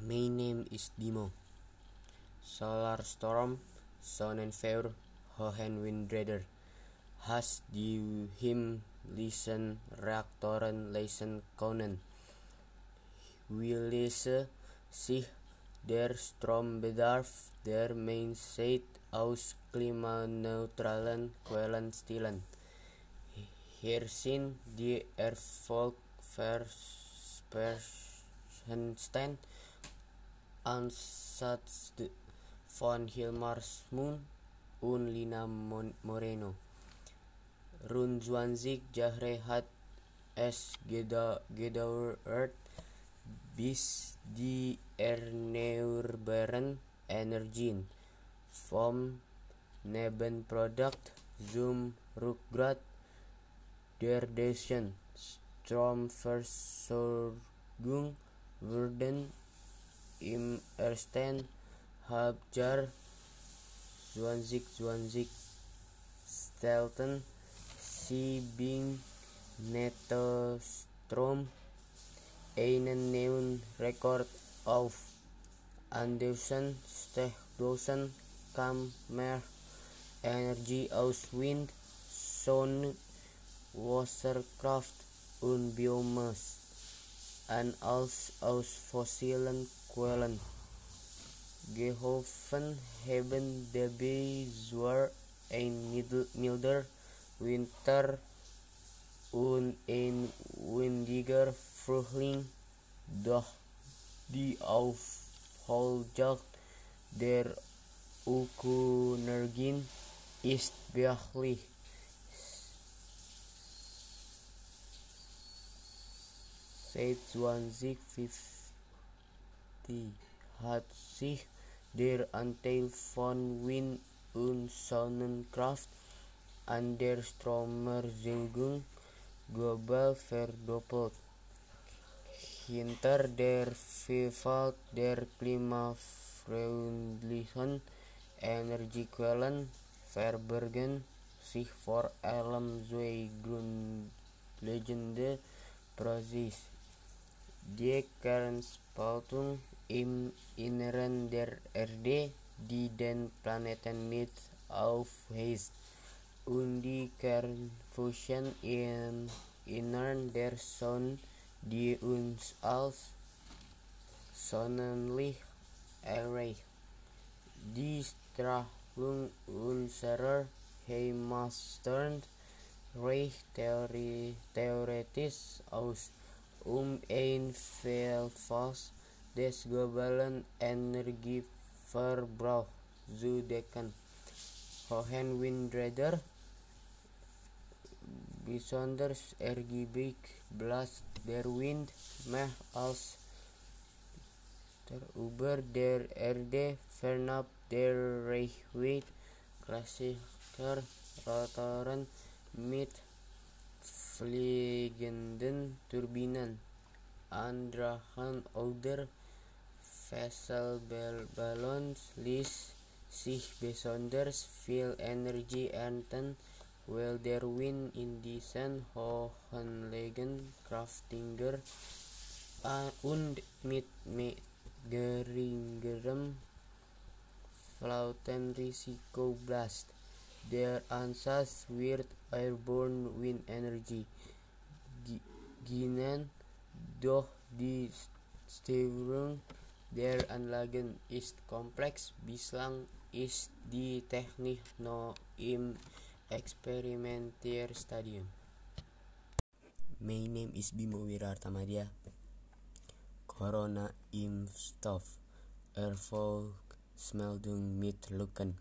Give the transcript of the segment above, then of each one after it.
My name is Dimo. Solar Storm, Sonnenfeur, Hohenwindräder. Has die him listen Reaktoren lesen können. Willise sich der Strombedarf der Menschheit aus klimaneutralen Quellen stillen. Hier sind die Erfolgsversprechen Ansatz von Hilmarsmund und Lina Moreno. Rund 20 Jahre hat es gedauert, bis die erneuerbaren Energien vom Nebenprodukt zum Rückgrat der deutschen Stromversorgung wurden im ersten Halbjahr 2020 stellten sie beim Nettostrom einen neuen Rekord auf. Andersen Stechdosen kam mehr Energie aus Wind, Sonne, Wasserkraft und Biomasse an als aus fossilen Quellen. Geholfen haben dabei zwar ein milder Winter und ein windiger Frühling, doch die Aufholjagd der Ökoenergien ist beachtlich. Seit 2050 hat sich der Anteil von Wind- und Sonnenkraft an der Stromerzeugung global verdoppelt. Hinter der Vielfalt der klimafreundlichen Energiequellen verbergen sich vor allem zwei grundlegende Prozesse. Die Kernspaltung im Inneren der Erde, die den Planeten mit aufheizt, und die Kernfusion im Innern der Sonne, die uns als Sonnenlicht erreicht. Die Strahlung unserer Heimatstern reicht theoretisch aus, um ein Vielfaches des globalen Energieverbrauchs zu decken. Hohenwindräder besonders ergiebig blast der Wind mehr als der über der Erde fernab der Reichweite klassischer Rotoren mit fliegenden Turbinen. Andrahan oder Fesselballons ließ sich besonders viel Energie ernten, weil der Wind in diesen Hohenlagen kräftiger und mit geringerem Flautenrisiko blast. Der Ansatz wird Airborne Wind Energy genannt, doch die Steuerung der Anlagen ist komplex. Bislang ist die Technik noch im Experimentierstadium. My name is Bimo Wirartamadia. Corona-Impfstoff Erfolgsmeldung mit Lücken.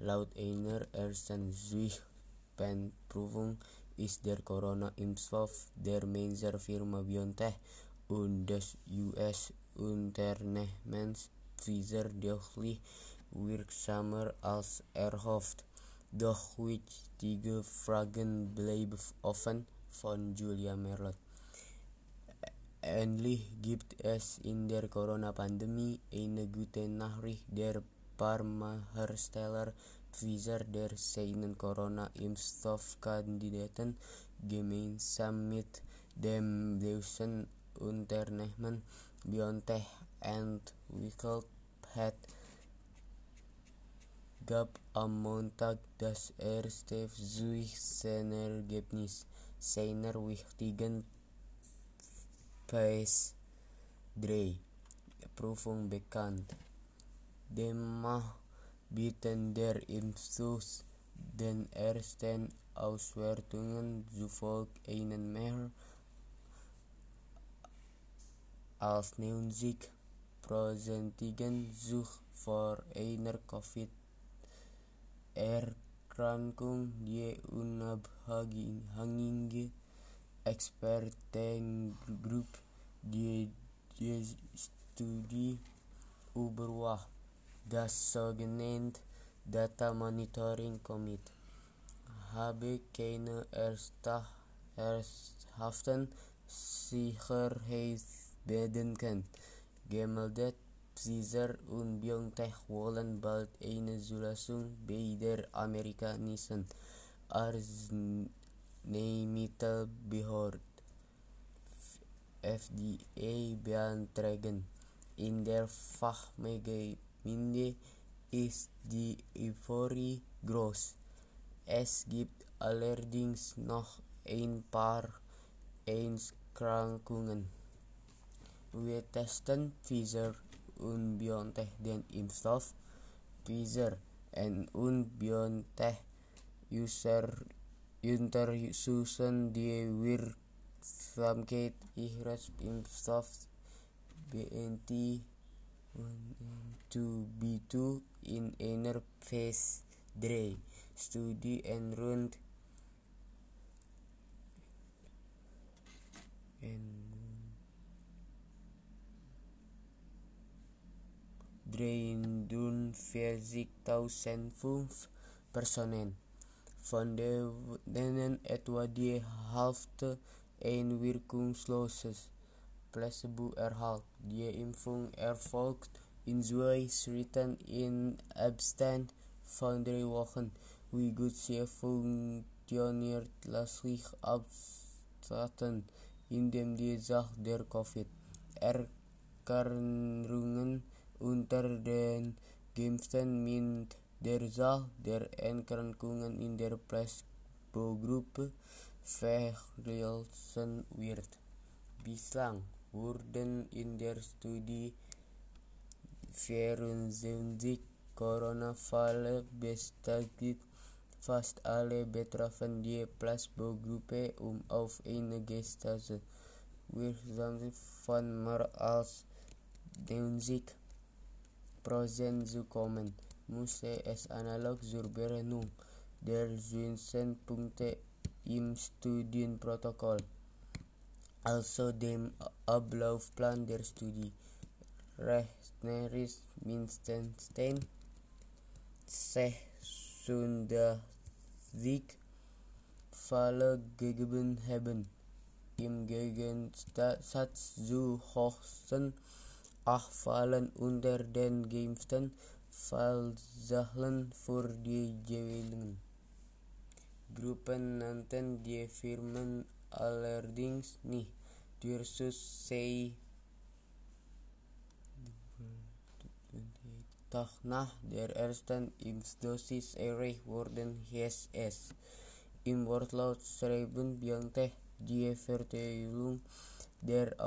Laut einer ersten Zwischenprüfung ist der Corona-Impfstoff der Mainzer Firma BioNTech und des US-Unternehmens Pfizer deutlich wirksamer als erhofft. Doch wichtige Fragen bleiben offen von Julia Merlot. Endlich gibt es in der Corona-Pandemie eine gute Nachricht. Der Pharmahersteller Pfizer, der seinen Corona-Impfstoffkandidaten gemeinsam mit dem deutschen Unternehmen BioNTech entwickelt hat, gab am Montag das erste Suchsenergebnis seiner wichtigen Phase 3 Prüfung bekannt. Demnach bieten der Impfstoff den ersten Auswertungen zufolge einen mehr als 90 prozentigen Such vor einer Covid-Erkrankung. Die unabhängige Expertengruppe, die die Studie überwacht, das sogenannte Data Monitoring Committee, habe keine ernsthaften Sicherheitsbedenken gemeldet. Pfizer und BioNTech wollen bald eine Zulassung bei der amerikanischen Arzneimittelbehörde FDA beantragen. In der Fachgemeinde ist die Euphorie groß. Es gibt allerdings noch ein paar Einschränkungen. Wir testen Pfizer und BioNTech den Impfstoff. Pfizer und BioNTech untersuchen die Wirksamkeit ihres Impfstoffs BNT 1 in einer Phase 3 Studie in rund in 43.005 Personen, von denen etwa die Hälfte ein wirkungsloses Placebo erhält. Die Impfung erfolgt in zwei Schritten in Abstand von drei Wochen. Wie gut sie funktioniert, lässt sich abschätzen, indem die Zahl der Covid-Erkrankungen unter den Geimpften mit der Zahl der Erkrankungen in der Placebo-Gruppe verglichen wird. Bislang wurden in der Studie 74 Corona-Fälle bestätigt. Fast alle betrafen die Placebo-Gruppe, um auf eine gestartete Wirksamkeit von mehr als 90 Prozent zu kommen, musste es analog zur Berechnung der Punkte im Studienprotokoll, also dem Ablaufplan der Studie, rechnerisch mindestens 36 Fälle gegeben haben. Im Gegensatz zu höchstens acht Fällen unter den Geimpften Fallzahlen für die jeweiligen Gruppen nannten die Firmen allerdings nicht. Durchaus sei Tag nach der ersten Impfdosis erreicht worden, hieß es. Im Wortlaut schreiben BioNTech die Verteilung der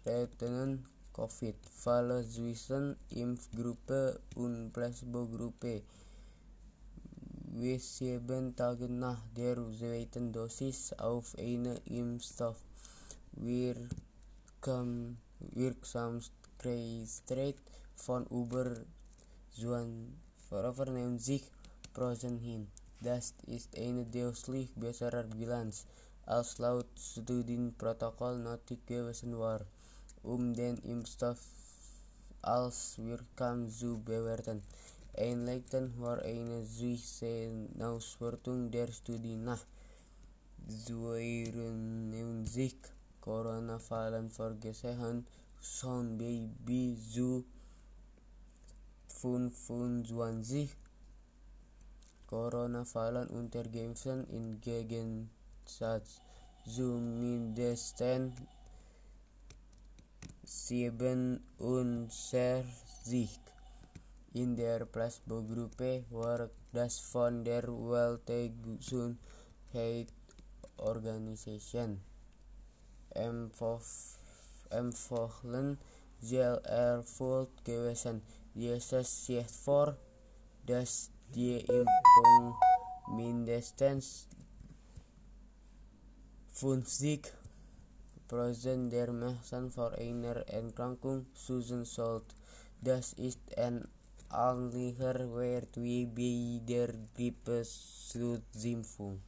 aufgetretenen Covid-Fälle zwischen Impfgruppe und Placebo-Gruppe. Wie sieben Tage nach der zweiten Dosis auf eine Impfstoff Wirksamkeit von über 90 Prozent hin. Das ist eine deutlich bessere Bilanz, als laut Studienprotokoll gewesen war, um den Impfstoff als wirksam zu bewerten. Einleitend war eine Suchsenauswertung der Studie nach 92 Corona-Fällen vorgesehen, bei bis zu 25 Corona-Fällen unter Geimpften im Gegensatz zu mindestens sieben unzerzig. In der Plasbogruppe war das von der Weltgesundheitsorganisation empfohlen soll erfüllt gewesen. Jesus sieht vor, dass die Impfung mindestens 50 Prozent der Menschen vor einer Erkrankung schützen sollte. Das ist ein ähnlicher Wert wie bei der Grippeschutzimpfung.